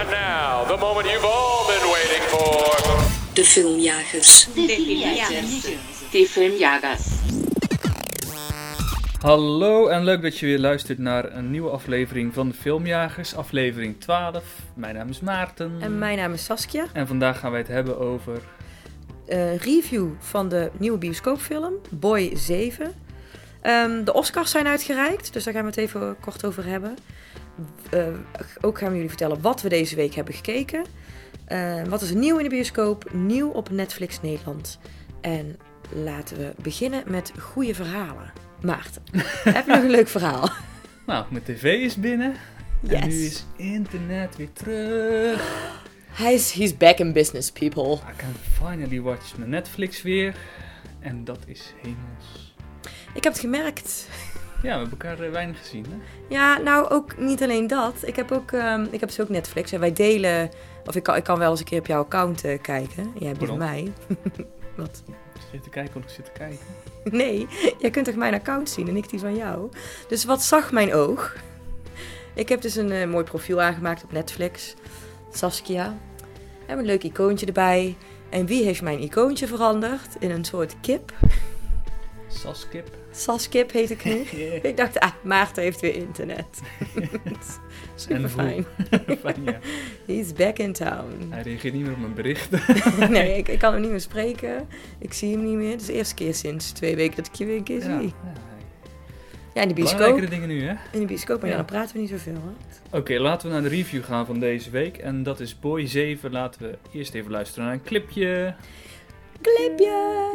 And now, the moment you've all been waiting for. De filmjagers. De filmjagers. Hallo en leuk dat je weer luistert naar een nieuwe aflevering van de Filmjagers, aflevering 12. Mijn naam is Maarten. En mijn naam is Saskia. En vandaag gaan wij het hebben over. Een review van de nieuwe bioscoopfilm, Boy 7. Ehm, de Oscars zijn uitgereikt, dus daar gaan we het even kort over hebben. Eh, ook gaan we jullie vertellen wat we deze week hebben gekeken. Eh, wat is er nieuw in de bioscoop, nieuw op Netflix Nederland. En laten we beginnen met goede verhalen. Maarten, heb je nog een leuk verhaal? Nou, mijn tv is binnen. En nu Yes. is internet weer terug. Hij is he's back in business, people. I can finally watch mijn Netflix weer. En dat is hemels. Ik heb het gemerkt. Ja, we hebben elkaar eh, weinig gezien, hè? Ja, nou ook niet alleen dat. Ik heb ook, ehm, ik heb dus ook Netflix en wij delen, of ik kan, ik kan wel eens een keer op jouw account eh, kijken. Jij hebt die van mij. Wat? Zit je te kijken of ik zit te kijken? Nee, jij kunt toch mijn account zien en ik die van jou. Dus wat zag mijn oog? Ik heb dus een eh, mooi profiel aangemaakt op Netflix. Saskia. En een leuk icoontje erbij. En wie heeft mijn icoontje veranderd? In een soort kip. Saskip. Saskip heet ik nu. Ik dacht, ah, Maarten heeft weer internet. Super fijn. Fijn, ja. He's back in town. Hij reageert niet meer op mijn berichten. nee, ik, ik kan hem niet meer spreken. Ik zie hem niet meer. Het is de eerste keer sinds twee weken dat ik je weer een keer Ja, zie. ja. In de bioscoop. Belangrijkere dingen nu, hè? In de bioscoop, maar ja, Ja. dan praten we niet zoveel. Oké, laten we naar de review gaan van deze week. En dat is Boy 7. Laten we eerst even luisteren naar een clipje. Clipje!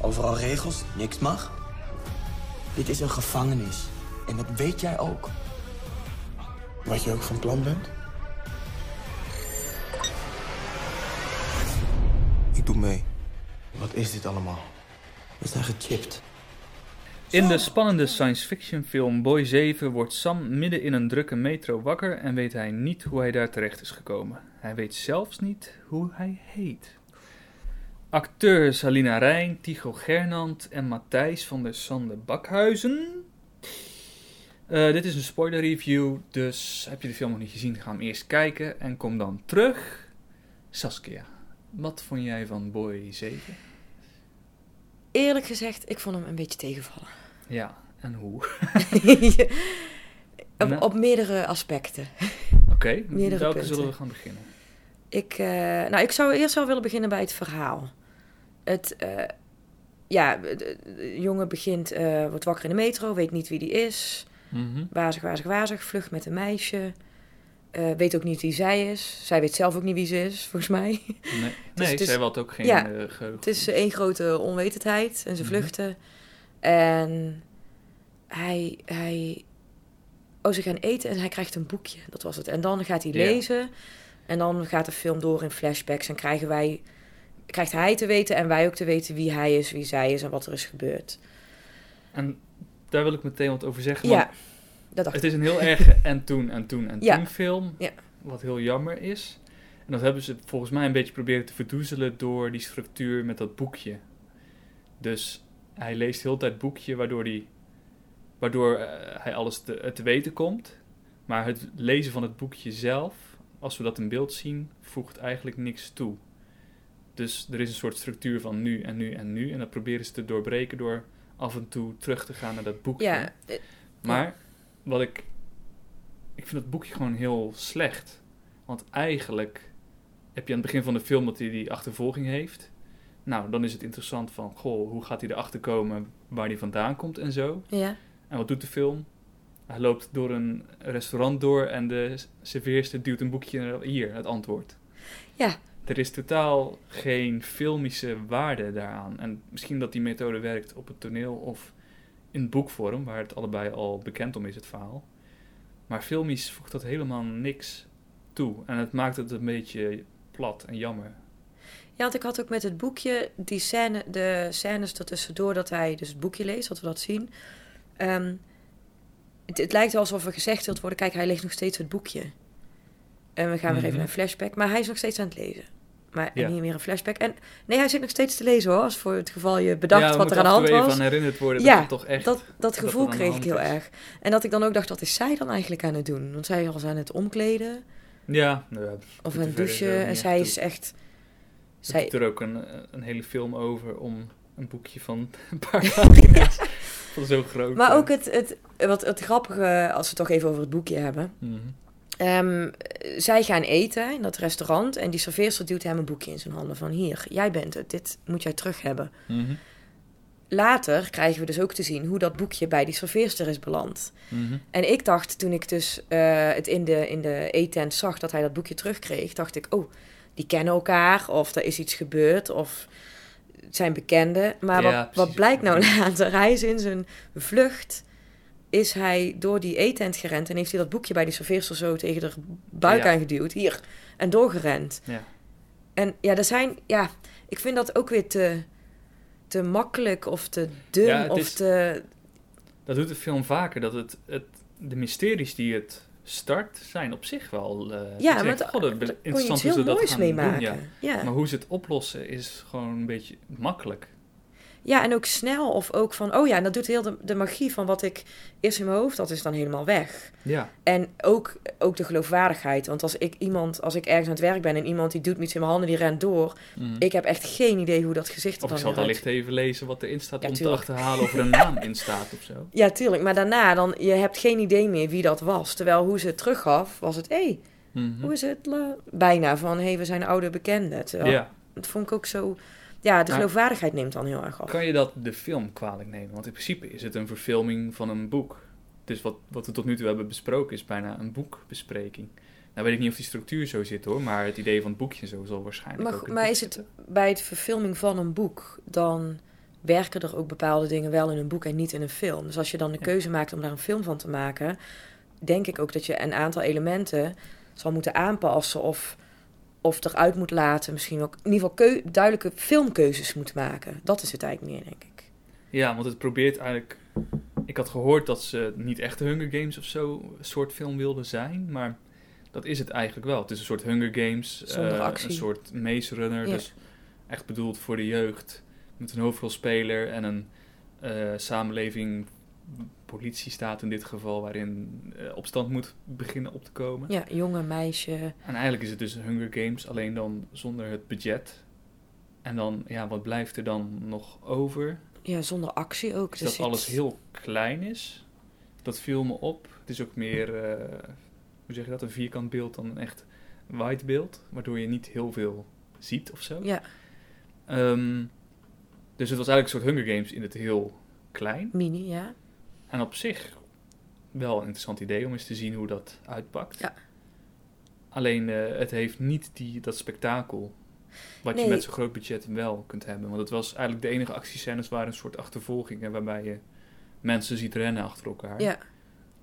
Overal regels, niks mag. Dit is een gevangenis. En dat weet jij ook. Wat je ook van plan bent? Ik doe mee. Wat is dit allemaal? We zijn gechipt. In de spannende science fiction film Boy 7 wordt Sam midden in een drukke metro wakker en weet hij niet hoe hij daar terecht is gekomen. Hij weet zelfs niet hoe hij heet. Acteurs Alina Rijn, Tycho Gernand en Matthijs van der Sande Bakhuizen. Eh, dit is een spoiler review, dus heb je de film nog niet gezien, ga hem eerst kijken en kom dan terug. Saskia, wat vond jij van Boy 7? Eerlijk gezegd, ik vond hem een beetje tegenvallen. Ja, en hoe? op, Nou. op meerdere aspecten. Oké, Meerdere welke punten. zullen we gaan beginnen? Ik, eh, nou, ik zou eerst wel willen beginnen bij het verhaal. Het, eh, ja, de, de jongen begint, eh, wordt wakker in de metro, weet niet wie die is. Mhm. Wazig, wazig, wazig, vlucht met een meisje. Eh, weet ook niet wie zij is. Zij weet zelf ook niet wie ze is, volgens mij. Nee, nee het is- zij had ook geen ja, geheugen. Het is één grote onwetendheid en ze Mhm. vluchten. En hij, hij... Oh, ze gaan eten en hij krijgt een boekje. Dat was het. En dan gaat hij Ja. lezen. En dan gaat de film door in flashbacks. En krijgen wij, krijgt hij te weten en wij ook te weten wie hij is, wie zij is en wat er is gebeurd. En daar wil ik meteen wat over zeggen. Ja, dat dacht Het is een heel erg en toen en toen en Ja. toen film. Ja. Wat heel jammer is. En dat hebben ze volgens mij een beetje proberen te verdoezelen door die structuur met dat boekje. Dus hij leest heel de tijd boekje waardoor, die, waardoor eh, hij alles te, te weten komt. Maar het lezen van het boekje zelf, als we dat in beeld zien, voegt eigenlijk niks toe. Dus er is een soort structuur van nu en nu en nu. En dat proberen ze te doorbreken door af en toe terug te gaan naar dat boekje. Ja, eh, Maar wat ik. Ik vind het boekje gewoon heel slecht. Want eigenlijk heb je aan het begin van de film dat hij die achtervolging heeft. Nou, dan is het interessant van, goh, hoe gaat hij erachter komen waar hij vandaan komt en zo. ja. En wat doet de film? Hij loopt door een restaurant door en de serveerster duwt een boekje naar hier, het antwoord. Ja. Er is totaal geen filmische waarde daaraan. En misschien dat die methode werkt op het toneel of in boekvorm, waar het allebei al bekend om is, het verhaal. Maar filmisch voegt dat helemaal niks toe. En het maakt het een beetje plat en jammer. Ja, want ik had ook met het boekje die scène, de scènes ertussendoor dat hij dus het boekje leest, dat we dat zien. Ehm, het, het lijkt alsof er gezegd wilt worden, kijk, hij leest nog steeds het boekje. En we gaan weer even Mhm. naar een flashback, maar hij is nog steeds aan het lezen. Maar Ja. en niet meer een flashback. En nee, hij zit nog steeds te lezen hoor. Als voor het geval je bedacht ja, wat er aan de hand was. aan herinnerd worden Ja, dat toch echt... Dat, dat gevoel kreeg ik heel is. erg. En dat ik dan ook dacht, wat is zij dan eigenlijk aan het doen? Want zij was aan het omkleden Ja, nou ja, of aan het verder douchen. En zij toe. is echt... Zij, er ook een, een hele film over om een boekje van een paar pagina's. Van zo groot. maar ook het, het, wat, het grappige, als we het toch even over het boekje hebben. Mhm. Ehm, zij gaan eten in dat restaurant en die serveerster duwt hem een boekje in zijn handen van hier, jij bent het, dit moet jij terug hebben. Mhm. Later krijgen we dus ook te zien hoe dat boekje bij die serveerster is beland. Mhm. En ik dacht toen ik dus eh, het in de, in de eetent zag dat hij dat boekje terugkreeg, dacht ik, oh, die kennen elkaar of er is iets gebeurd of het zijn bekenden. Maar Ja, wat, precies. wat blijkt nou later? Hij is in zijn vlucht, is hij door die eetent gerend en heeft hij dat boekje bij die serveerster zo tegen de buik Ja. aangeduwd, hier, en doorgerend. Ja. En ja, er zijn, ja, ik vind dat ook weer te, te makkelijk of te dun Ja, het of is- te... Dat doet de film vaker. Dat het, het, de mysteries die het start zijn op zich wel... eh Ja, maar interessant ze heel dat moois gaan mee doen, maken. ja. ja. Maar hoe ze het oplossen is gewoon een beetje makkelijk. Ja, en ook snel of ook van, oh ja, en dat doet heel de, de magie van wat ik eerst in mijn hoofd had, is dan helemaal weg. Ja. En ook, ook de geloofwaardigheid. Want als ik iemand, als ik ergens aan het werk ben en iemand die doet iets in mijn handen, die rent door. Mhm. Ik heb echt geen idee hoe dat gezicht er Of dan ik zal dan licht even lezen wat erin staat Ja, om tuurlijk. te achterhalen of er een naam in staat of zo. Ja, tuurlijk. Maar daarna, dan, je hebt geen idee meer wie dat was. Terwijl hoe ze het teruggaf, was het, hé, hey, Mhm. hoe is het? Bijna van, hé, hey, we zijn oude bekenden. Terwijl, Ja. Dat vond ik ook zo... Ja, de geloofwaardigheid neemt dan heel erg af. Kan je dat de film kwalijk nemen? Want in principe is het een verfilming van een boek. Dus wat, wat we tot nu toe hebben besproken is bijna een boekbespreking. Nou weet ik niet of die structuur zo zit hoor, maar het idee van het boekje zo zal waarschijnlijk Maar ook maar is het- bij het verfilming van een boek, dan werken er ook bepaalde dingen wel in een boek en niet in een film. Dus als je dan de Ja. keuze maakt om daar een film van te maken, denk ik ook dat je een aantal elementen zal moeten aanpassen of, of eruit moet laten. Misschien ook in ieder geval duidelijke filmkeuzes moet maken. Dat is het eigenlijk meer, denk ik. Ja, want het probeert eigenlijk... Ik had gehoord dat ze niet echt Hunger Games of zo soort film wilden zijn, maar dat is het eigenlijk wel. Het is een soort Hunger Games, Zonder actie. een soort Maze Runner, Ja. dus echt bedoeld voor de jeugd. Met een hoofdrolspeler en een eh, samenleving, politiestaat in dit geval, waarin eh, opstand moet beginnen op te komen. Ja, jonge meisje. En eigenlijk is het dus Hunger Games, alleen dan zonder het budget. En dan, ja, wat blijft er dan nog over? Ja, zonder actie ook. Is Er dat alles heel klein is. Dat viel me op. Het is ook meer, eh, hoe zeg je dat, een vierkant beeld dan een echt wide beeld. Waardoor je niet heel veel ziet of zo. Ja, Ehm, dus het was eigenlijk een soort Hunger Games in het heel klein. mini, ja. En op zich wel een interessant idee om eens te zien hoe dat uitpakt. Ja. Alleen eh, het heeft niet die, dat spektakel. Wat je met zo'n groot budget wel kunt hebben. Want het was eigenlijk de enige actiescènes waren een soort achtervolgingen waarbij je mensen ziet rennen achter elkaar. Ja.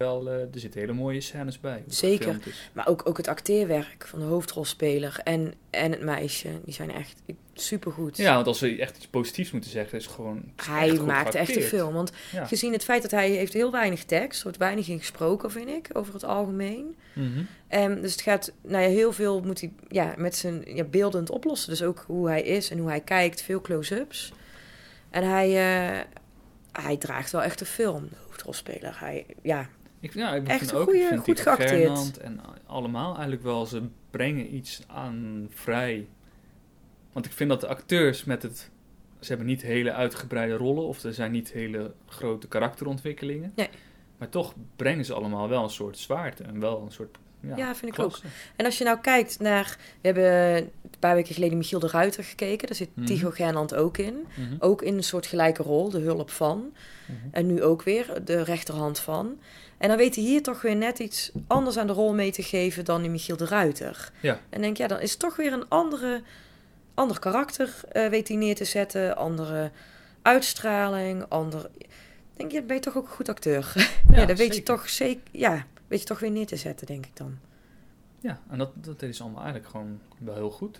Wel, eh, er zitten hele mooie scènes bij. Zeker. Maar ook, ook het acteerwerk van de hoofdrolspeler en, en het meisje, die zijn echt supergoed. Ja, want als we echt iets positiefs moeten zeggen, is gewoon. is Hij echt maakt echt een film. Want Ja. gezien het feit dat hij heeft heel weinig tekst, er wordt weinig in gesproken, vind ik, over het algemeen. En dus het gaat, nou ja, heel veel moet hij ja, met zijn ja, beeldend oplossen. Dus ook hoe hij is en hoe hij kijkt, veel close-ups. En hij, eh, hij draagt wel echt de film, de hoofdrolspeler. Hij, ja, Ik, ja, ik Echt een ook, goeie- goed geacteerd. En allemaal eigenlijk wel, ze brengen iets aan vrij. Want ik vind dat de acteurs met het, ze hebben niet hele uitgebreide rollen of er zijn niet hele grote karakterontwikkelingen. Nee. Maar toch brengen ze allemaal wel een soort zwaarte en wel een soort, ja, Ja, vind ik klasse. En als je nou kijkt naar... We hebben een paar weken geleden Michiel de Ruiter gekeken. Daar zit Mhm. Tycho Gernand ook in. Mhm. Ook in een soort gelijke rol, de hulp van. Mhm. En nu ook weer de rechterhand van. En dan weet hij hier toch weer net iets anders aan de rol mee te geven dan in Michiel de Ruiter. Ja. En denk ja, dan is toch weer een andere, ander karakter eh, weet hij neer te zetten. Andere uitstraling, ander... Denk je, ben je toch ook een goed acteur. Ja, dan weet je toch zeker... Ja, weet je toch weer neer te zetten, denk ik dan. Ja, en dat, dat is allemaal eigenlijk gewoon wel heel goed.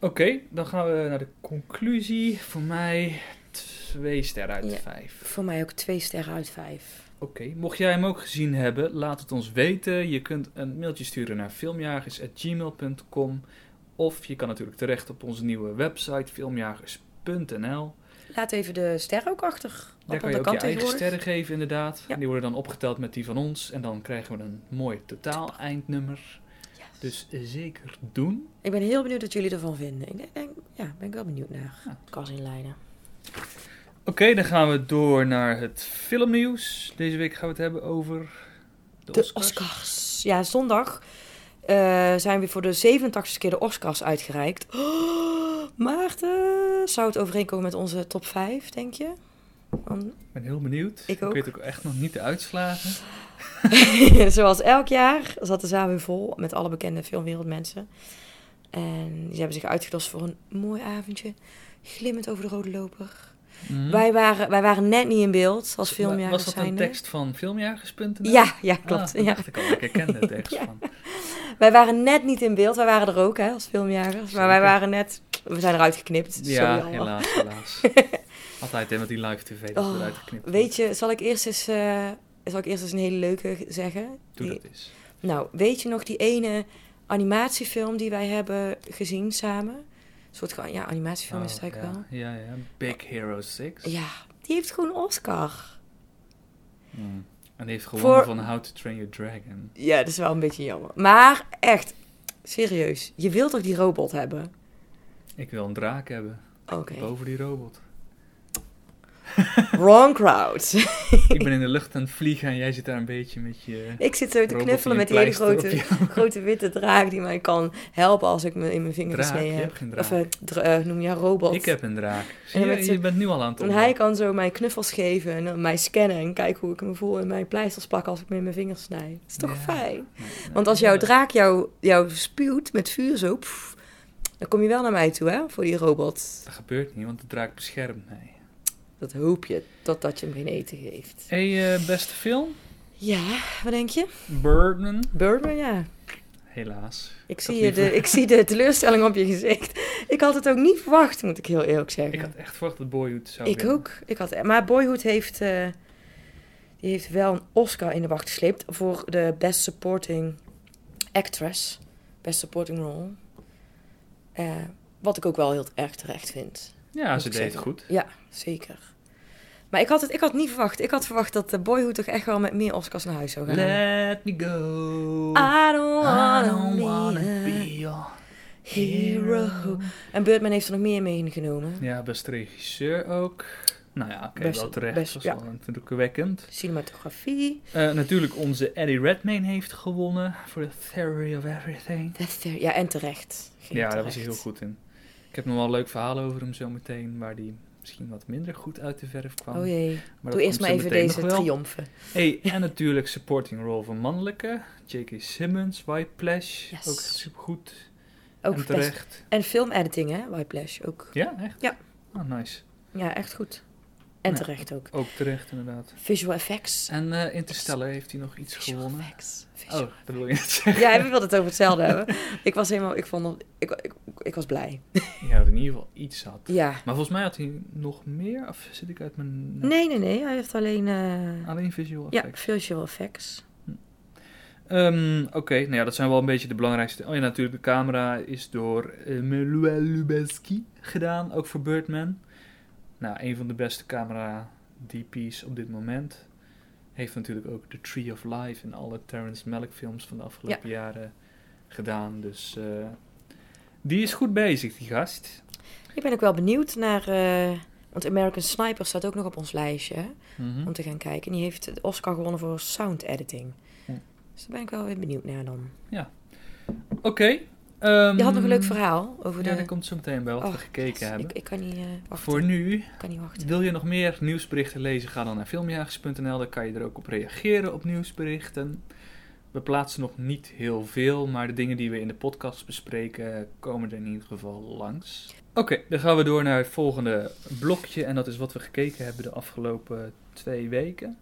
Oké, dan gaan we naar de conclusie. Voor mij twee sterren uit Ja. vijf. Voor mij ook twee sterren uit vijf. Oké, mocht jij hem ook gezien hebben, laat het ons weten. Je kunt een mailtje sturen naar filmjagers.gmail.com Of je kan natuurlijk terecht op onze nieuwe website filmjagers.nl. Laat even de ster ook achter. Daar Op kan je ook je eigen sterren geven inderdaad. Ja. Die worden dan opgeteld met die van ons. En dan krijgen we een mooi totaal eindnummer. Dus eh, zeker doen. Ik ben heel benieuwd wat jullie ervan vinden. Ik denk, denk- ja, ben ik wel benieuwd naar. Ja. Kas inleiden. Oké, dan gaan we door naar het filmnieuws. Deze week gaan we het hebben over de, De Oscars. Oscars. Ja, zondag eh, zijn weer voor de 87ste keer de Oscars uitgereikt. Oh, Maarten, zou het overeenkomen met onze top 5, denk je? Want, Ik ben heel benieuwd. Ik ook. weet ook echt nog niet de uitslagen. zoals elk jaar zat de zaal weer vol met alle bekende filmwereldmensen. En die hebben zich uitgedost voor een mooi avondje. Glimmend over de rode loper. Mhm. Wij, waren, wij waren net niet in beeld als filmjagers Was dat een zijnde. tekst van filmjagers.nl? Ja, ja, klopt. Ah, dat ja. dacht ik al. Ik herkende de tekst Ja. van. Wij waren net niet in beeld. Wij waren er ook hè, als filmjagers. Maar wij waren net... We zijn eruit geknipt. Sorry Ja, helaas, helaas. Altijd hè, met die live tv dat Oh, eruit geknipt Weet je, zal ik eerst eens, eh, zal ik eerst eens een hele leuke zeggen? Doe Die- dat eens. Nou, weet je nog die ene animatiefilm die wij hebben gezien samen? Een soort ja, animatiefilm is het Oh, eigenlijk ja. wel. Ja, ja. Big Hero 6. Ja, die heeft gewoon Oscar. Hmm. En die heeft gewonnen Voor- van How to Train Your Dragon. Ja, dat is wel een beetje jammer. Maar echt, serieus, je wilt toch die robot hebben? Ik wil een draak hebben. Oké. Boven die robot. Wrong crowd. ik ben in de lucht aan het vliegen en jij zit daar een beetje met je... Ik zit zo te knuffelen en met die hele grote, grote witte draak die mij kan helpen als ik me in mijn vinger gesneden heb. geen draak. Of eh, eh, noem je robot. Ik heb een draak. Zie En je, bent nu al aan het En hij kan zo mij knuffels geven en dan mij scannen en kijken hoe ik me voel en mij pleisters plakken als ik me in mijn vingers snij. Dat is toch Ja. fijn? Want als jouw draak jou, jou spuwt met vuur zo, pff, dan kom je wel naar mij toe, hè, voor die robot. Dat gebeurt niet, want de draak beschermt mij. Dat hoop je, totdat je hem geen eten geeft. hey, eh, beste film? Ja, wat denk je? Birdman. Birdman, ja. Helaas. Ik zie, je de, ik zie de teleurstelling op je gezicht. Ik had het ook niet verwacht, moet ik heel eerlijk zeggen. Ik had echt verwacht dat Boyhood zou Ik winnen. ook. Ik had, maar Boyhood heeft, eh, die heeft wel een Oscar in de wacht gesleept voor de Best Supporting Actress. Best Supporting Role. Eh, wat ik ook wel heel erg terecht vind. Ja, ze deed het goed. Ja, zeker. Maar ik had het ik had niet verwacht. Ik had verwacht dat de Boyhood toch echt wel met meer Oscars naar huis zou gaan. Let me go. I don't wanna, I don't wanna be a be your hero. En Birdman heeft er nog meer meegenomen. Ja, beste regisseur ook. Nou ja, oké, wel terecht. best- dat ja. is wel indrukwekkend. Cinematografie. Eh, natuurlijk onze Eddie Redmayne heeft gewonnen voor The Theory of Everything. Ja, en terecht. Ging ja, daar was hij heel goed in. Ik heb nog wel een leuk verhaal over hem zometeen, waar die misschien wat minder goed uit de verf kwam. Oh jee. Maar Doe dat eerst maar even deze nog wel. triomfen. Hey, en natuurlijk supporting role van mannelijke. J.K. Simmons, White Plash, Yes. ook supergoed. Ook en best. terecht. En filmediting, hè? Whiplash ook. Ja, echt? Ja. Oh, nice. Ja, echt goed. En Ja. terecht ook. Ook terecht, inderdaad. Visual effects. En eh Interstellar heeft hij nog iets Visual gewonnen. effects. Visual- Oh, dat wil je net zeggen. Ja, we wilden het over hetzelfde hebben. Ik was helemaal, ik vond, het- ik, ik, ik was blij. Ja, dat in ieder geval iets had. Ja. Maar volgens mij had hij nog meer, of zit ik uit mijn... Nee, nee, nee. Hij heeft alleen, eh, Alleen visual ja, effects. visual effects. Ehm, Oké, nou ja, dat zijn wel een beetje de belangrijkste. Oh ja, natuurlijk, de camera is door Emmanuel Lubezki gedaan, ook voor Birdman. Nou, een van de beste camera DP's op dit moment. Heeft natuurlijk ook The Tree of Life en alle Terrence Malick films van de afgelopen jaren gedaan. Dus eh, die is goed bezig, die gast. Ik ben ook wel benieuwd naar, eh, want American Sniper staat ook nog op ons lijstje, Mhm. om te gaan kijken. Die heeft de Oscar gewonnen voor sound editing. Dus daar ben ik wel weer benieuwd naar dan. Oké. Ehm, Je had nog een leuk verhaal over Ja, de... dat komt zo meteen bij wat we Oh, gekeken yes. hebben. Ik, ik kan niet eh, wachten. Voor nu Ik kan niet wachten. Wil je nog meer nieuwsberichten lezen? Ga dan naar filmjagers.nl. Daar kan je er ook op reageren op nieuwsberichten. We plaatsen nog niet heel veel, maar de dingen die we in de podcast bespreken komen er in ieder geval langs. Oké, dan gaan we door naar het volgende blokje. En dat is wat we gekeken hebben de afgelopen twee weken.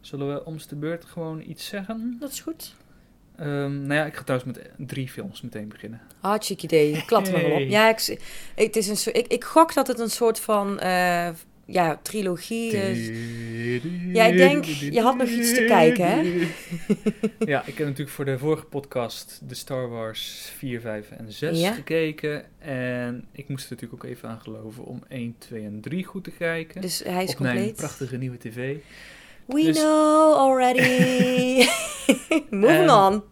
Zullen we om de beurt gewoon iets zeggen? Dat is goed. Ehm, nou ja, ik ga trouwens met drie films meteen beginnen. Hartstikke idee. Klap er maar op. Hey. Ja, ik, het is een soort, ik, ik gok dat het een soort van eh, ja, trilogie. is- Ja, ik denk, je had nog iets te kijken, hè? ja, ik heb natuurlijk voor de vorige podcast de Star Wars 4, 5 en 6 Ja. gekeken. En ik moest er natuurlijk ook even aan geloven om 1, 2 en 3 goed te kijken. Dus hij is op mijn compleet. prachtige nieuwe tv. We Dus- know already. Moving En- on.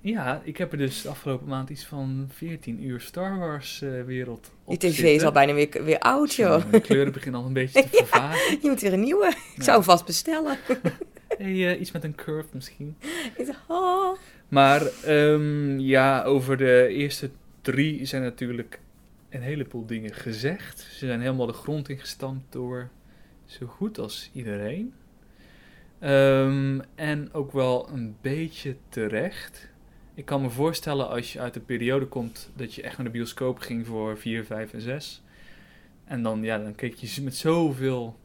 Ja, ik heb er dus de afgelopen maand iets van 14 uur Star Wars eh, wereld Die op tv is al bijna weer, weer oud, joh. De kleuren beginnen al een beetje te vervagen. Je moet weer een nieuwe. Ik zou hem vast bestellen. Hey, eh, iets met een curve misschien. Oh. Maar ehm, ja, over de eerste drie zijn natuurlijk een heleboel dingen gezegd. Ze zijn helemaal de grond ingestampt door zo goed als iedereen. Ehm, en ook wel een beetje terecht. Ik kan me voorstellen als je uit de periode komt dat je echt naar de bioscoop ging voor 4, 5 en 6. En dan, ja, dan keek je met zoveel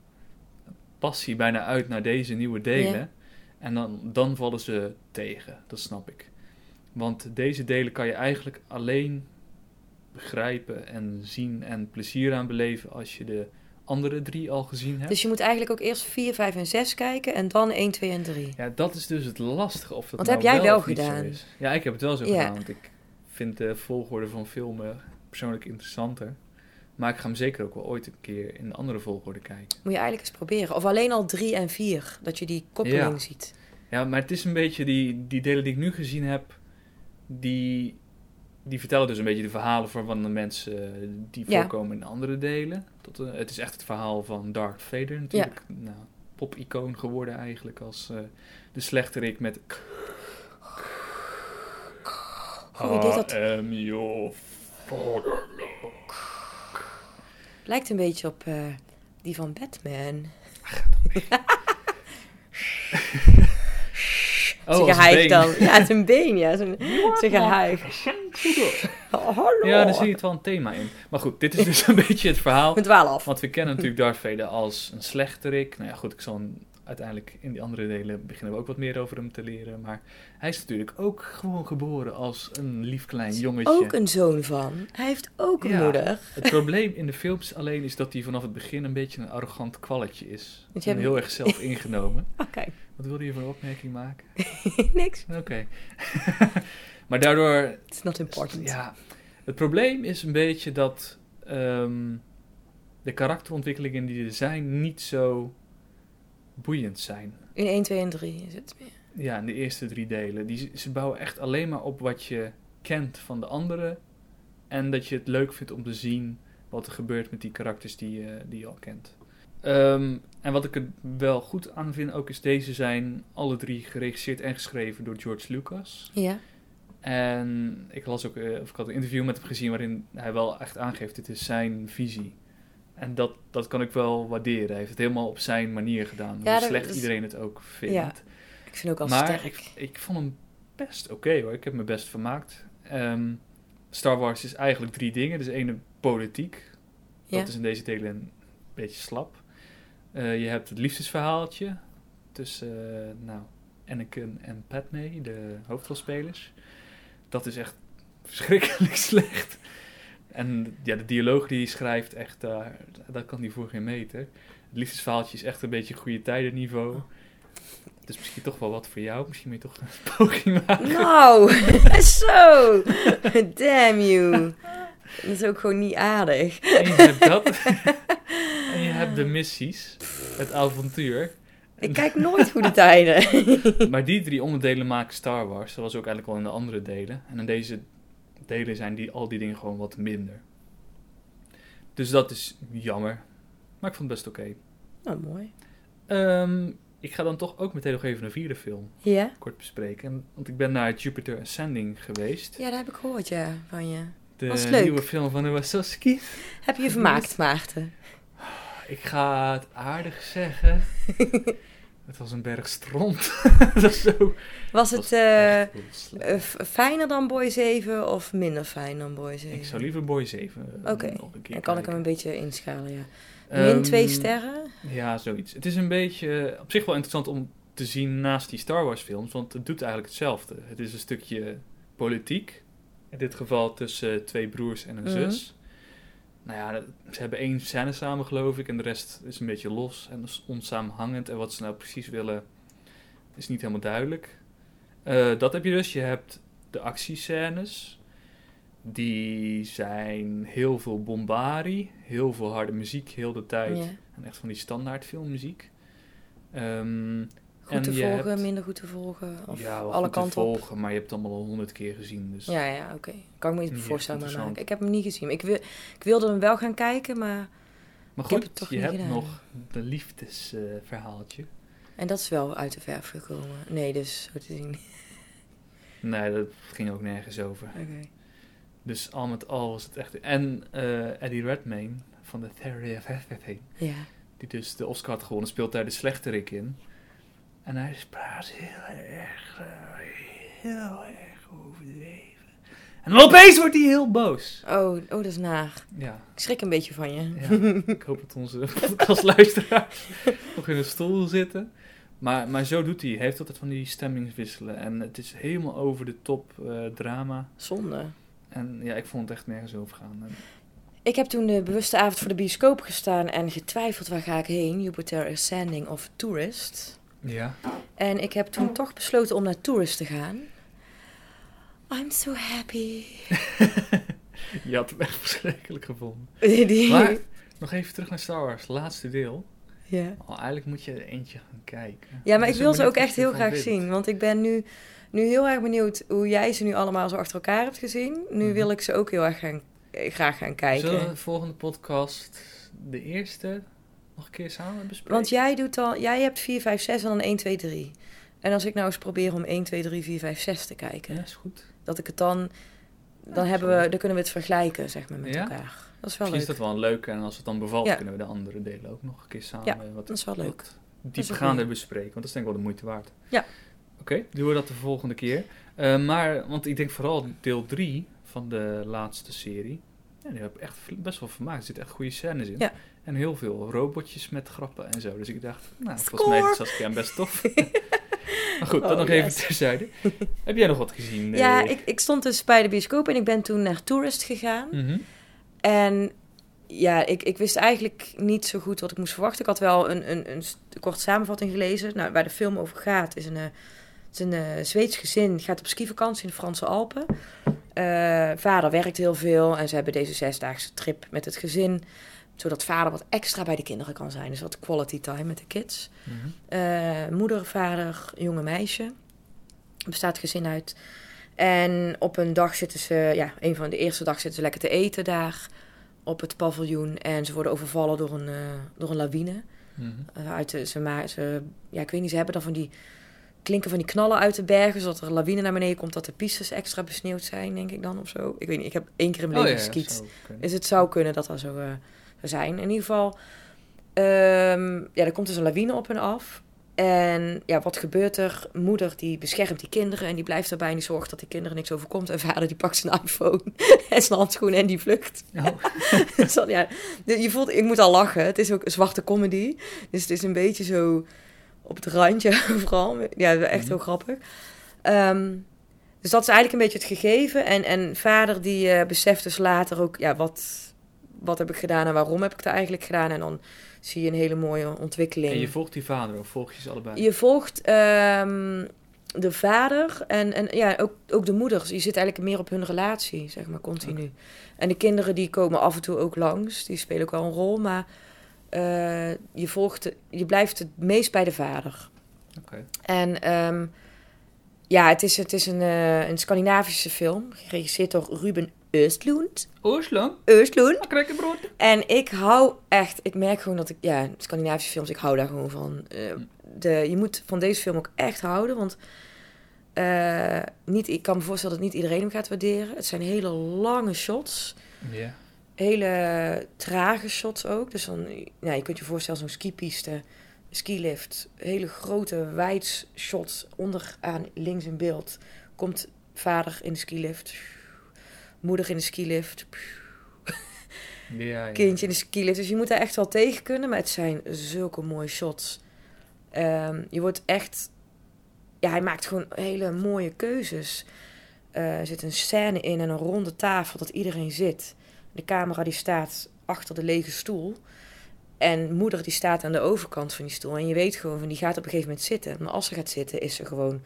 passie bijna uit naar deze nieuwe delen. En dan, dan vallen ze tegen, dat snap ik. Want deze delen kan je eigenlijk alleen begrijpen en zien en plezier aan beleven als je de andere drie al gezien hebt. Dus je moet eigenlijk ook eerst 4, 5 en 6 kijken en dan 1, 2 en 3. Ja, dat is dus het lastige of dat Want nou heb jij wel gedaan? is. Ja, ik heb het wel zo Ja. gedaan, want ik vind de volgorde van filmen persoonlijk interessanter. Maar ik ga hem zeker ook wel ooit een keer in de andere volgorde kijken. Moet je eigenlijk eens proberen. Of alleen al 3 en 4, dat je die koppeling Ja. ziet. Ja, maar het is een beetje die, die delen die ik nu gezien heb, die, die vertellen dus een beetje de verhalen van de mensen eh, die Ja. voorkomen in andere delen. Tot, eh, het is echt het verhaal van Darth Vader natuurlijk. Nou, pop-icoon geworden eigenlijk als eh, de slechterik met... Deed dat- I am your father. Lijkt een beetje op die van Batman. Oh, geheig been. dan. Ja, zijn been, ja. Geheig. Oh, hallo. Ja, daar zie je het wel een thema in. Maar goed, dit is dus een beetje het verhaal. Af. Want we kennen natuurlijk Darth Vader als een slechterik. Nou ja, goed, ik zal uiteindelijk in die andere delen beginnen we ook wat meer over hem te leren. Maar hij is natuurlijk ook gewoon geboren als een lief klein jongetje. Ook een zoon van. Hij heeft ook een Ja. moeder. Het probleem in de films alleen is dat hij vanaf het begin een beetje een arrogant kwalletje is. Want je En hebt- heel erg zelf ingenomen. Oké, Wat wilde je voor een opmerking maken? niks. Oké. maar daardoor It's not important. Ja, het probleem is een beetje dat ehm, de karakterontwikkelingen die er zijn niet zo boeiend zijn. In 1, 2 en 3 is het meer. Ja, in de eerste drie delen. Die, ze bouwen echt alleen maar op wat je kent van de anderen. En dat je het leuk vindt om te zien wat er gebeurt met die karakters die, je- die je al kent. Ehm, en wat ik er wel goed aan vind ook is deze zijn alle drie geregisseerd en geschreven door George Lucas. Ja. En ik las ook, eh, of ik had een interview met hem gezien waarin hij wel echt aangeeft, dit is zijn visie. En dat, dat kan ik wel waarderen. Hij heeft het helemaal op zijn manier gedaan. Ja, hoe slecht is- iedereen het ook vindt. Ja, Ik vind ook al maar sterk. ik, ik vond hem best oké hoor. Ik heb me best vermaakt. Ehm, Star Wars is eigenlijk drie dingen. Dus ene politiek. Dat is in deze delen een beetje slap. Eh, je hebt het liefdesverhaaltje tussen eh, nou, Anakin en Padme, de hoofdrolspelers. Dat is echt verschrikkelijk slecht. En ja, de dialoog die hij schrijft, echt, daar dat kan hij voor geen meter. Het liefdesverhaaltje is echt een beetje goede tijdenniveau. Het is misschien toch wel wat voor jou. Misschien moet je toch een poging maken. Nou, zo. Damn you. Dat is ook gewoon niet aardig. En je hebt dat. en je hebt de missies. Het avontuur. Ik kijk nooit goede tijden. Maar die drie onderdelen maken Star Wars. Dat was ook eigenlijk al in de andere delen. En in deze delen zijn die, al die dingen gewoon wat minder. Dus dat is jammer. Maar ik vond het best oké. Nou, mooi. Ehm, ik ga dan toch ook meteen nog even een vierde film Ja? kort bespreken. Want ik ben naar Jupiter Ascending geweest. Ja, dat heb ik gehoord, ja, van je. De was leuk. nieuwe film van de Wachowski. Heb je je vermaakt, Maarten? Ik ga het aardig zeggen. het was een berg stront. zo. Was het was eh, eh, fijner dan Boy 7 of minder fijn dan Boy 7? Ik zou liever Boy 7 eh, Oké, een keer Dan kan ik hem een beetje inschalen, ja. Ehm, Min twee sterren? Ja, zoiets. Het is een beetje op zich wel interessant om te zien naast die Star Wars films, want het doet eigenlijk hetzelfde. Het is een stukje politiek, in dit geval tussen twee broers en een Mhm. zus. Nou ja, ze hebben één scène samen, geloof ik. En de rest is een beetje los en onsamenhangend. En wat ze nou precies willen, is niet helemaal duidelijk. Eh, dat heb je dus. Je hebt de actiescènes. Die zijn heel veel bombardie. Heel veel harde muziek, heel de tijd. Ja. En echt van die standaard filmmuziek. Ehm, Goed En te volgen, hebt- minder goed te volgen. Of ja, alle goed te kanten op. volgen, maar je hebt het allemaal al honderd keer gezien. Dus Ja, ja, oké. Kan ik me niet voorstellen, maar interessant. ik heb hem niet gezien. Ik, wil, ik wilde hem wel gaan kijken, maar... Maar Ik heb goed, het toch je hebt gedaan. nog de liefdesverhaaltje. En dat is wel uit de verf gekomen. Nee, dus zo te zien. nee, dat ging ook nergens over. Oké. Dus al met al was het echt... En eh, Eddie Redmayne van The Theory of Everything, Ja. die dus de Oscar had gewonnen, speelt daar de slechterik in. En hij praat heel erg, eh, heel erg overdreven. En dan opeens wordt hij heel boos. Oh, oh, dat is naar. Ja, Ik schrik een beetje van je. ja. ik hoop dat onze podcastluisteraars nog in een stoel zitten. Maar, maar zo doet hij. Hij heeft altijd van die stemmingswisselen. En het is helemaal over de top eh, drama. Zonde. En ja, ik vond het echt nergens over gaan. En- Ik heb toen de bewuste avond voor de bioscoop gestaan en getwijfeld waar ga ik heen. Jupiter Ascending of Tourist. Ja. En ik heb toen toch besloten om naar Tourist te gaan. I'm so happy. Je had hem echt verschrikkelijk gevonden. Die, Maar nog even terug naar Star Wars, laatste deel. ja. Oh, eigenlijk moet je er eentje gaan kijken. ja, maar Dus ik wil ze ook echt heel graag vindt. zien. Want ik ben nu, nu heel erg benieuwd hoe jij ze nu allemaal zo achter elkaar hebt gezien. Nu Mhm. wil ik ze ook heel erg gaan, eh, graag gaan kijken. Zullen we de volgende podcast de eerste nog een keer samen bespreken? Want jij doet al, jij hebt 4, 5, 6 en dan 1, 2, 3. En als ik nou eens probeer om 1, 2, 3, 4, 5, 6 te kijken, Ja, is goed. dat ik het dan, dan, Ja, hebben we, dan kunnen we het vergelijken, zeg maar, met Ja? elkaar. Dat is wel Misschien leuk. is dat wel een leuke. En als het dan bevalt, kunnen we de andere delen ook nog een keer samen Ja, wat, dat is wel leuk. goeie. bespreken. Want dat is denk ik wel de moeite waard. Ja. Oké, doen we dat de volgende keer. Eh, maar, want ik denk vooral deel 3 van de laatste serie. Ja, die heb ik echt best wel vermaakt. Er zitten echt goede scènes in. Ja. En heel veel robotjes met grappen en zo. Dus ik dacht, nou, volgens mij is Saskia best tof. maar goed, dat Oh, nog yes. even terzijde. heb jij nog wat gezien? Ja, eh? ik, ik stond dus bij de bioscoop en ik ben toen naar Tourist gegaan. Mhm. En ja, ik, ik wist eigenlijk niet zo goed wat ik moest verwachten. Ik had wel een, een, een korte samenvatting gelezen. Nou, waar de film over gaat is een, eh, is een eh, Zweeds gezin. Gaat op skivakantie in de Franse Alpen. Eh, vader werkt heel veel en ze hebben deze zesdaagse trip met het gezin. Zodat vader wat extra bij de kinderen kan zijn. Dus wat quality time met de kids. Mhm. Eh, moeder, vader, jonge meisje. Er bestaat het gezin uit. En op een dag zitten ze, ja, een van de eerste dag zitten ze lekker te eten daar op het paviljoen. En ze worden overvallen door een, eh, door een lawine. Eh, uit ze, maar, ze, ja, ik weet niet, ze hebben dan van die klinken van die knallen uit de bergen, zodat er een lawine naar beneden komt, dat de pistes extra besneeuwd zijn, denk ik dan of zo. Ik weet niet, ik heb één keer in mijn Oh, leven ja, geskiet. Dus het zou kunnen dat dat zo eh, zijn. In ieder geval, ehm, ja, er komt dus een lawine op en af. En ja, wat gebeurt er? Moeder die beschermt die kinderen en die blijft erbij en die zorgt dat die kinderen niks overkomt. En vader die pakt zijn iPhone en zijn handschoenen en die vlucht. Oh. Dus dan, ja, je voelt, ik moet al lachen. Het is ook een zwarte comedy. Dus het is een beetje zo op het randje vooral. Ja, echt heel grappig. Ehm, dus dat is eigenlijk een beetje het gegeven. En, en vader die eh, beseft dus later ook, ja, wat, wat heb ik gedaan en waarom heb ik het eigenlijk gedaan. En dan zie je een hele mooie ontwikkeling. En je volgt die vader of volg je ze allebei? Je volgt ehm, de vader en, en ja, ook, ook de moeder. Je zit eigenlijk meer op hun relatie, zeg maar, continu. En de kinderen die komen af en toe ook langs. Die spelen ook wel een rol, maar eh, je, volgt, je blijft het meest bij de vader. Oké. En ehm, ja, het is, het is een, eh, een Scandinavische film, geregisseerd door Ruben Östlund. Oorslong, Östlund. krekkenbrood. En ik hou echt, ik merk gewoon dat ik, ja, Scandinavische films, ik hou daar gewoon van. Eh, de, je moet van deze film ook echt houden, want niet, ik kan me voorstellen dat niet iedereen hem gaat waarderen. Het zijn hele lange shots, Ja. Hele trage shots ook. Dus dan, ja, je kunt je voorstellen, zo'n skipiste, skilift, hele grote wijd shots onderaan links in beeld. Komt vader in de skilift, moeder in de skilift, Ja, ja. kindje in de skilift. Dus je moet daar echt wel tegen kunnen. Maar het zijn zulke mooie shots. Ehm, je wordt echt... Ja, hij maakt gewoon hele mooie keuzes. Eh, er zit een scène in en een ronde tafel dat iedereen zit. De camera die staat achter de lege stoel. En moeder die staat aan de overkant van die stoel. En je weet gewoon van die gaat op een gegeven moment zitten. Maar als ze gaat zitten is ze gewoon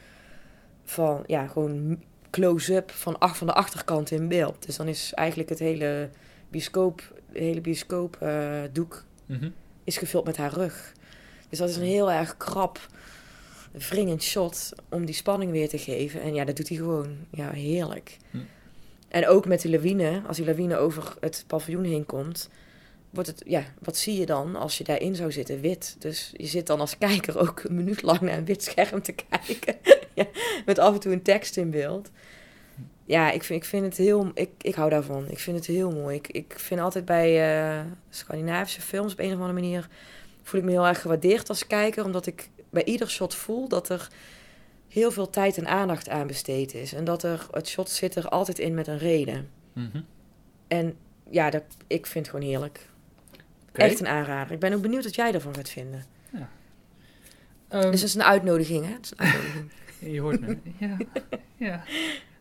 van ja, gewoon close-up van, van de achterkant in beeld. Dus dan is eigenlijk het hele bioscoop, hele bioscoop eh, doek Mhm. is gevuld met haar rug. Dus dat is een heel erg krap, wringend shot om die spanning weer te geven. En ja, dat doet hij gewoon. Ja, heerlijk. Hm. En ook met die lawine, als die lawine over het paviljoen heen komt, wordt het, ja, wat zie je dan als je daarin zou zitten? Wit. Dus je zit dan als kijker ook een minuut lang naar een wit scherm te kijken. met af en toe een tekst in beeld. Ja, ik vind, ik vind het heel... Ik, ik hou daarvan. Ik vind het heel mooi. Ik, ik vind altijd bij eh, Scandinavische films op een of andere manier... voel ik me heel erg gewaardeerd als kijker. Omdat ik bij ieder shot voel dat er heel veel tijd en aandacht aan besteed is. En dat er, het shot zit er altijd in met een reden. Mhm. En ja, dat, ik vind het gewoon heerlijk. Echt een aanrader. Ik ben ook benieuwd wat jij ervan gaat vinden. Ehm, Dus het is een uitnodiging, hè? Een uitnodiging. Je hoort me. ja. ja.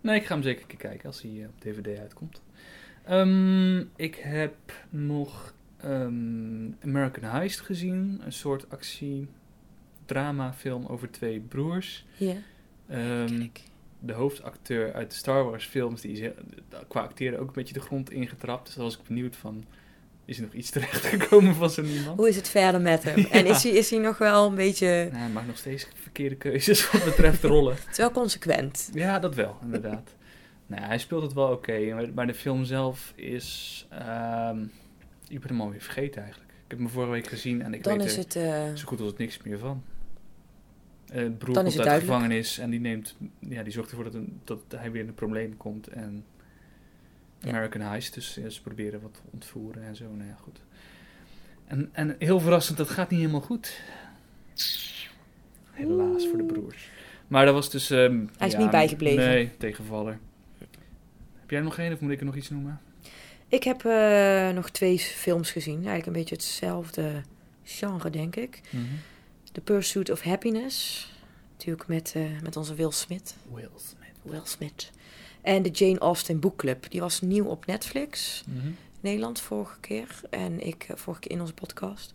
Nee, ik ga hem zeker kijken als hij eh, op DVD uitkomt. Ehm, ik heb nog ehm, American Heist gezien. Een soort actie-drama film over twee broers. Ja. Ehm, de hoofdacteur uit de Star Wars films, die is qua acteren ook een beetje de grond ingetrapt. Dus daar was ik benieuwd van, is er nog iets terechtgekomen van zo'n iemand? Hoe is het verder met hem? En is hij, is hij nog wel een beetje... Nou, hij maakt nog steeds verkeerde keuzes wat betreft rollen. Het is wel consequent. Ja, dat wel, inderdaad. nou, hij speelt het wel oké, maar, maar de film zelf is... ehm, ik ben hem alweer vergeten eigenlijk. Ik heb hem vorige week gezien en ik Dan weet is er het... eh, zo goed als niks meer van. Eh, broer Dan komt is uit de gevangenis en die, neemt, ja, die zorgt ervoor dat, een- dat hij weer in een probleem komt. En Ja. American Heist, dus ja, ze proberen wat te ontvoeren en zo. Nou ja, goed. En, en heel verrassend, dat gaat niet helemaal goed. Helaas voor de broers. Maar dat was dus... ehm, Hij is ja, niet bijgebleven. Nee, tegenvaller. Heb jij er nog één of moet ik er nog iets noemen? Ik heb eh, nog twee films gezien. Eigenlijk een beetje hetzelfde genre, denk ik. The Pursuit of Happiness. Natuurlijk met, eh, met onze Will Smith. Will Smith. Will Smith. En de Jane Austen Book Club. Die was nieuw op Netflix. Mhm. Nederland vorige keer. En ik eh, vorige keer in onze podcast.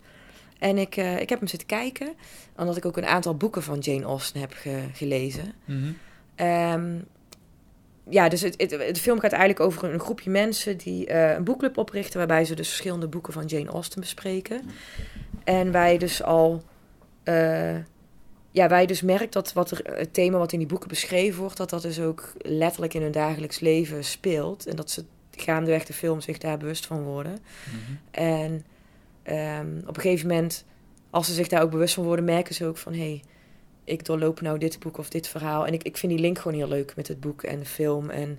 En ik, eh, ik heb hem zitten kijken. Omdat ik ook een aantal boeken van Jane Austen heb ge- gelezen. Mhm. Ehm, ja, dus het, het, de film gaat eigenlijk over een groepje mensen die een boekclub oprichten. Waarbij ze dus verschillende boeken van Jane Austen bespreken. En wij dus al. Eh, ja, wij dus merkt dat wat er, het thema wat in die boeken beschreven wordt, dat dat dus ook letterlijk in hun dagelijks leven speelt. En dat ze gaandeweg de film zich daar bewust van worden. Mhm. En ehm, op een gegeven moment, als ze zich daar ook bewust van worden, merken ze ook van hé, hey, ik doorloop nou dit boek of dit verhaal. En ik, ik vind die link gewoon heel leuk met het boek en de film. En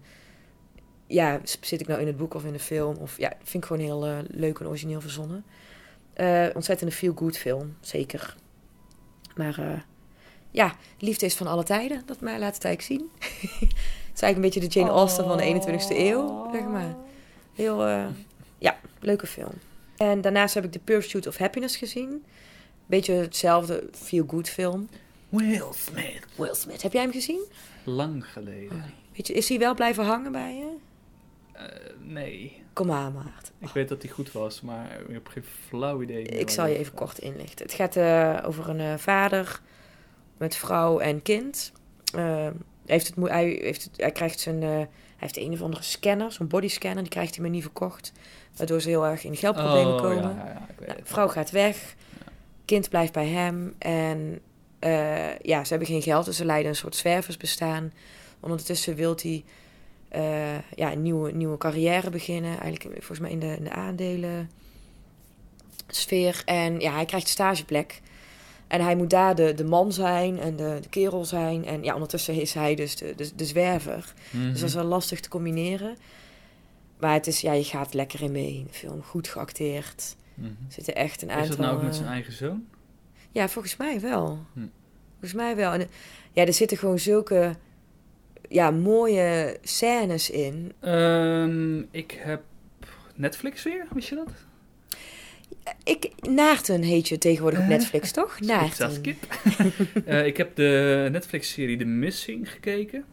ja, zit ik nou in het boek of in de film? Of ja, vind ik gewoon heel eh, leuk en origineel verzonnen. Eh ontzettende feel-good film, zeker. Maar eh, ja, liefde is van alle tijden, dat mij laat het eigenlijk zien. het is eigenlijk een beetje de Jane Austen van de 21ste eeuw, zeg maar. Heel, eh, ja, leuke film. En daarnaast heb ik The Pursuit of Happiness gezien. Beetje hetzelfde feel-good film. Will Smith. Will Smith, heb jij hem gezien? Lang geleden. Weet je, is hij wel blijven hangen bij je? Eh, nee. Kom aan, Maart. Ik weet dat hij goed was, maar ik heb geen flauw idee. Ik zal je even kort inlichten. Het gaat eh, over een eh, vader met vrouw en kind. Eh, hij, heeft het, hij, heeft het, hij krijgt zijn. hij heeft een of andere scanner, zo'n bodyscanner, die krijgt hij maar niet verkocht. Waardoor ze heel erg in geldproblemen Oh, komen. Ja, ja, ja, ik weet Nou, vrouw gaat weg, kind blijft bij hem en ja, ze hebben geen geld, dus ze leiden een soort zwerversbestaan. Ondertussen wil hij eh, ja, een nieuwe, nieuwe carrière beginnen, eigenlijk volgens mij in de, in de aandelen sfeer. En ja, hij krijgt een stageplek. En hij moet daar de, de man zijn en de, de kerel zijn. En ja, ondertussen is hij dus de, de, de zwerver. Mhm. Dus dat is wel lastig te combineren. Maar het is, ja, je gaat lekker in mee de film. Goed geacteerd. Mhm. Er zitten echt een aantal... Is dat nou ook met eh, zijn eigen zoon? Ja, volgens mij wel. Hm. Volgens mij wel. En, eh, ja, er zitten gewoon zulke ja, mooie scènes in. Ehm, ik heb Netflix weer, wist je dat? Ik, Naarten heet je tegenwoordig op Eh, Netflix, toch? Naarten. Eh, ik heb de Netflix-serie The Missing gekeken.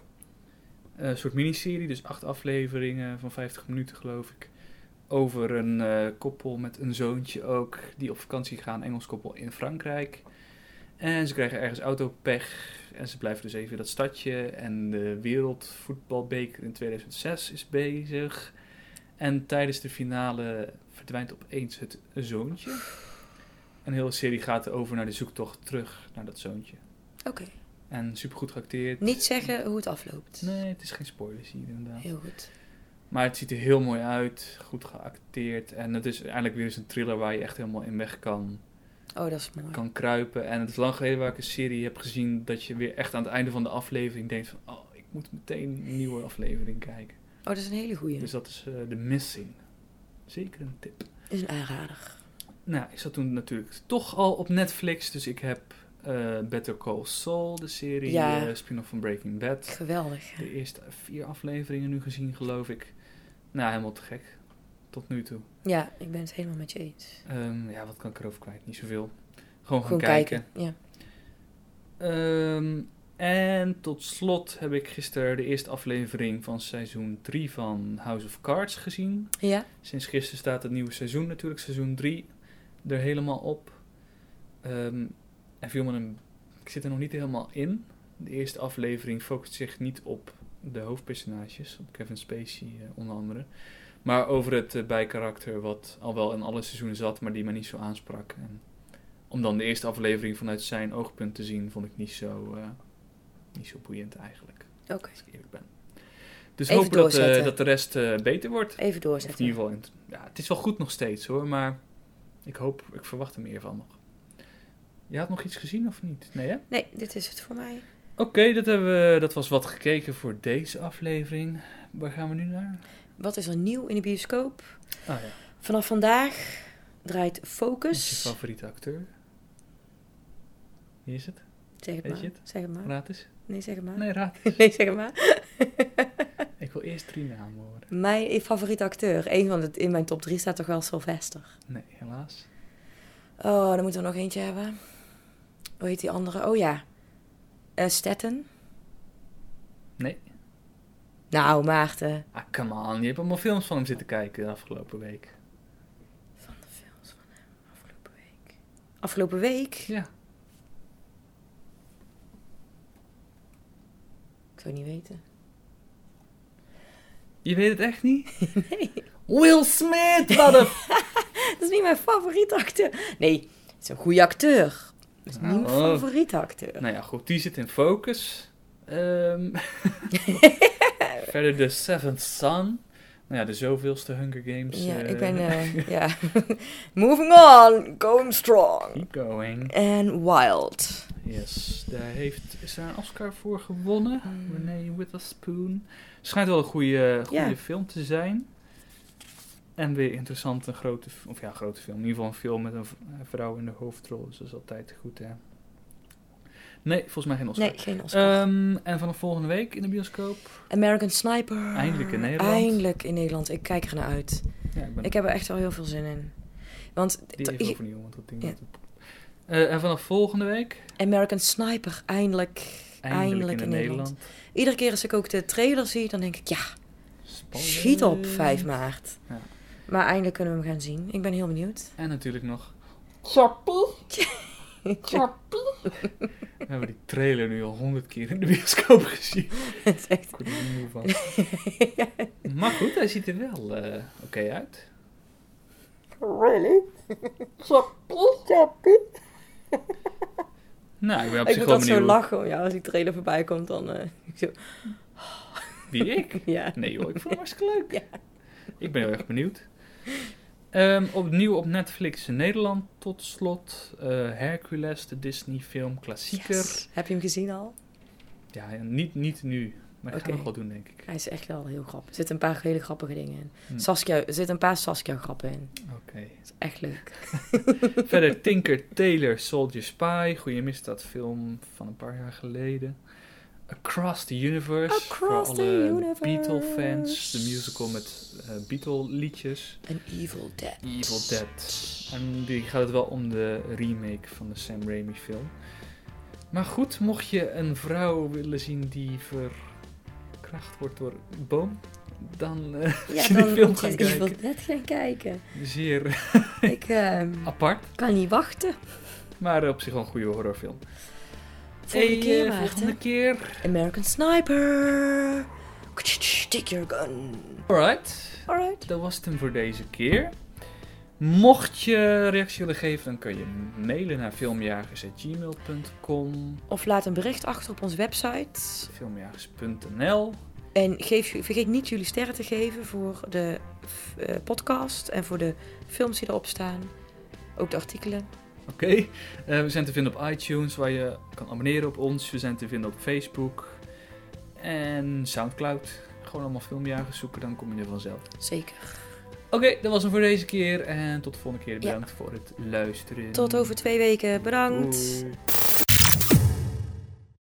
Eh, een soort miniserie, dus acht afleveringen van 50 minuten geloof ik. over een koppel met een zoontje ook, die op vakantie gaan, Engels koppel in Frankrijk. En ze krijgen ergens autopech en ze blijven dus even in dat stadje. En de wereldvoetbalbeker in 2006 is bezig. En tijdens de finale verdwijnt opeens het zoontje. En de hele serie gaat over naar de zoektocht terug naar dat zoontje. Oké. En supergoed geacteerd. Niet zeggen hoe het afloopt. Nee, het is geen spoilers hier inderdaad. Heel goed. Maar het ziet er heel mooi uit, goed geacteerd. En het is eigenlijk weer eens een thriller waar je echt helemaal in weg kan, Oh, dat is mooi. kan kruipen. En het is lang geleden waar ik een serie heb gezien dat je weer echt aan het einde van de aflevering denkt van... Oh, ik moet meteen een nieuwe aflevering kijken. Oh, dat is een hele goeie. Dus dat is eh The Missing. Zeker een tip. is een aanrader. Nou, ik zat toen natuurlijk toch al op Netflix. Dus ik heb eh, Better Call Saul, de serie, Ja. eh, spin-off van Breaking Bad. Geweldig. De eerste vier afleveringen nu gezien, geloof ik. Nou, helemaal te gek. Tot nu toe. Ja, ik ben het helemaal met je eens. Ehm, ja, wat kan ik erover kwijt? Niet zoveel. Gewoon gaan Gewoon kijken. kijken. Ja. Ehm, en tot slot heb ik gisteren de eerste aflevering van seizoen 3 van House of Cards gezien. Ja? Sinds gisteren staat het nieuwe seizoen natuurlijk, seizoen 3, er helemaal op. Ehm, en viel me een, ik zit er nog niet helemaal in. De eerste aflevering focust zich niet op de hoofdpersonages, op Kevin Spacey eh, onder andere. Maar over het eh, bijkarakter wat al wel in alle seizoenen zat, maar die mij niet zo aansprak. En om dan de eerste aflevering vanuit zijn oogpunt te zien, vond ik niet zo, eh, niet zo boeiend eigenlijk, Oké. als ik eerlijk ben. Dus Even hopen dat, eh, doorzetten. dat de rest beter wordt. Even Of in doorzetten. ieder geval, ja, het is wel goed nog steeds hoor, maar ik hoop, ik verwacht er meer van nog. Je had nog iets gezien of niet? Nee hè? Nee, dit is het voor mij. Oké, dat, hebben we- dat was wat gekeken voor deze aflevering. Waar gaan we nu naar? Wat is er nieuw in de bioscoop? Ah ja, Vanaf vandaag draait wat is je Focus. favoriete acteur? Wie is het? Zeg het Weet maar. het? Zeg het maar. Raad eens. Nee, zeg het maar. Nee, raad. Nee, zeg het maar. Ik wil eerst drie namen horen. Mijn favoriete acteur. Eén van het in mijn top 3 staat toch wel Sylvester. Nee, helaas. Oh, dan moeten we nog eentje hebben. Hoe heet die andere? Oh ja. Eh Staten. Nee. Nou, Maarten. Ah, come on. Je hebt allemaal films van hem zitten kijken de afgelopen week. Van de films van hem afgelopen week. Afgelopen week? Ja. Ik zou niet weten. Je weet het echt niet? Nee. Will Smith, wat een Dat is niet mijn favoriete acteur. Nee, het is een goede acteur. Dat is niet mijn Oh. favoriete acteur. Nou ja, goed, die zit in focus. Ehm, verder de Seventh Son. Nou ja, de zoveelste Hunger Games. Ja, ik ben... ja. Moving on. Going strong. Keep going. En Wild. Yes, daar heeft, is daar een Oscar voor gewonnen. Hmm. Renee Witherspoon. Schijnt wel een goede, goede film te zijn. En weer interessant, een grote, of ja, grote film. In ieder geval een film met een vrouw in de hoofdrol. Dus dat is altijd goed, hè. Nee, volgens mij geen Oscar. Nee, geen Oscar. Ehm, en vanaf volgende week in de bioscoop. American Sniper. Eindelijk in Nederland. Eindelijk in Nederland. Ik kijk er naar uit. Ja, ik ben Ik heb er echt wel heel veel zin in. Want die ik- even overnieuw, want dat ding Ja. Eh, en vanaf volgende week, American Sniper, eindelijk. eindelijk, in, Nederland. Iedere keer als ik ook de trailer zie, dan denk ik, ja, Spannend. schiet op 5 maart. Ja. Maar eindelijk kunnen we hem gaan zien. Ik ben heel benieuwd. En natuurlijk nog, Chappie. we hebben die trailer nu al honderd keer in de bioscoop gezien. Het is echt... Ik word er niet moe van. Maar goed, hij ziet er wel eh, oké uit. Really? Chappie? Chappie? Nou, ik ben op Ik zich moet wel altijd zo benieuwd. lachen. Ja, als die trailer voorbij komt, dan... eh, ik zo, Wie, ik? ja. Nee joh, ik vond hem hartstikke leuk. Ja. Ik ben heel erg benieuwd. Ehm, opnieuw op Netflix in Nederland tot slot. eh, Hercules, de Disney film klassieker. Yes. Heb je hem gezien al? Ja, niet, niet nu. Maar ik ga Oké. nog wel doen, denk ik. Hij is echt wel heel grappig. Er zitten een paar hele grappige dingen in. Hm. Saskia, er zitten een paar Saskia-grappen in. Oké. Dat is echt leuk. Verder Tinker Tailor Soldier Spy. Goeie misdaadfilm van een paar jaar geleden. Across the Universe. Across voor alle. Beatle-fans. De musical met eh, Beatle-liedjes. An Evil Dead. Evil Dead. En die gaat het wel om de remake van de Sam Raimi film. Maar goed, mocht je een vrouw willen zien die verkracht wordt door een boom dan eh Ja, die film gaat Evil. Dead gaan kijken. Zeer Ik ehm, apart, kan niet wachten. maar op zich wel een goede horrorfilm. Volgende keer, Maarten. volgende keer. American Sniper. Take your gun. Alright, Alright. dat was het hem voor deze keer. Mocht je reactie willen geven, dan kun je mailen naar filmjagers.gmail.com, Of laat een bericht achter op onze website. filmjagers.nl. En geef, vergeet niet jullie sterren te geven voor de eh, podcast en voor de films die erop staan. Ook de artikelen. Oké, eh, we zijn te vinden op iTunes, waar je kan abonneren op ons. We zijn te vinden op Facebook en Soundcloud. Gewoon allemaal filmjagers zoeken, dan kom je er vanzelf. Zeker. Oké, dat was hem voor deze keer en tot de volgende keer. Ja. Bedankt voor het luisteren. Tot over twee weken. Bedankt. Doei.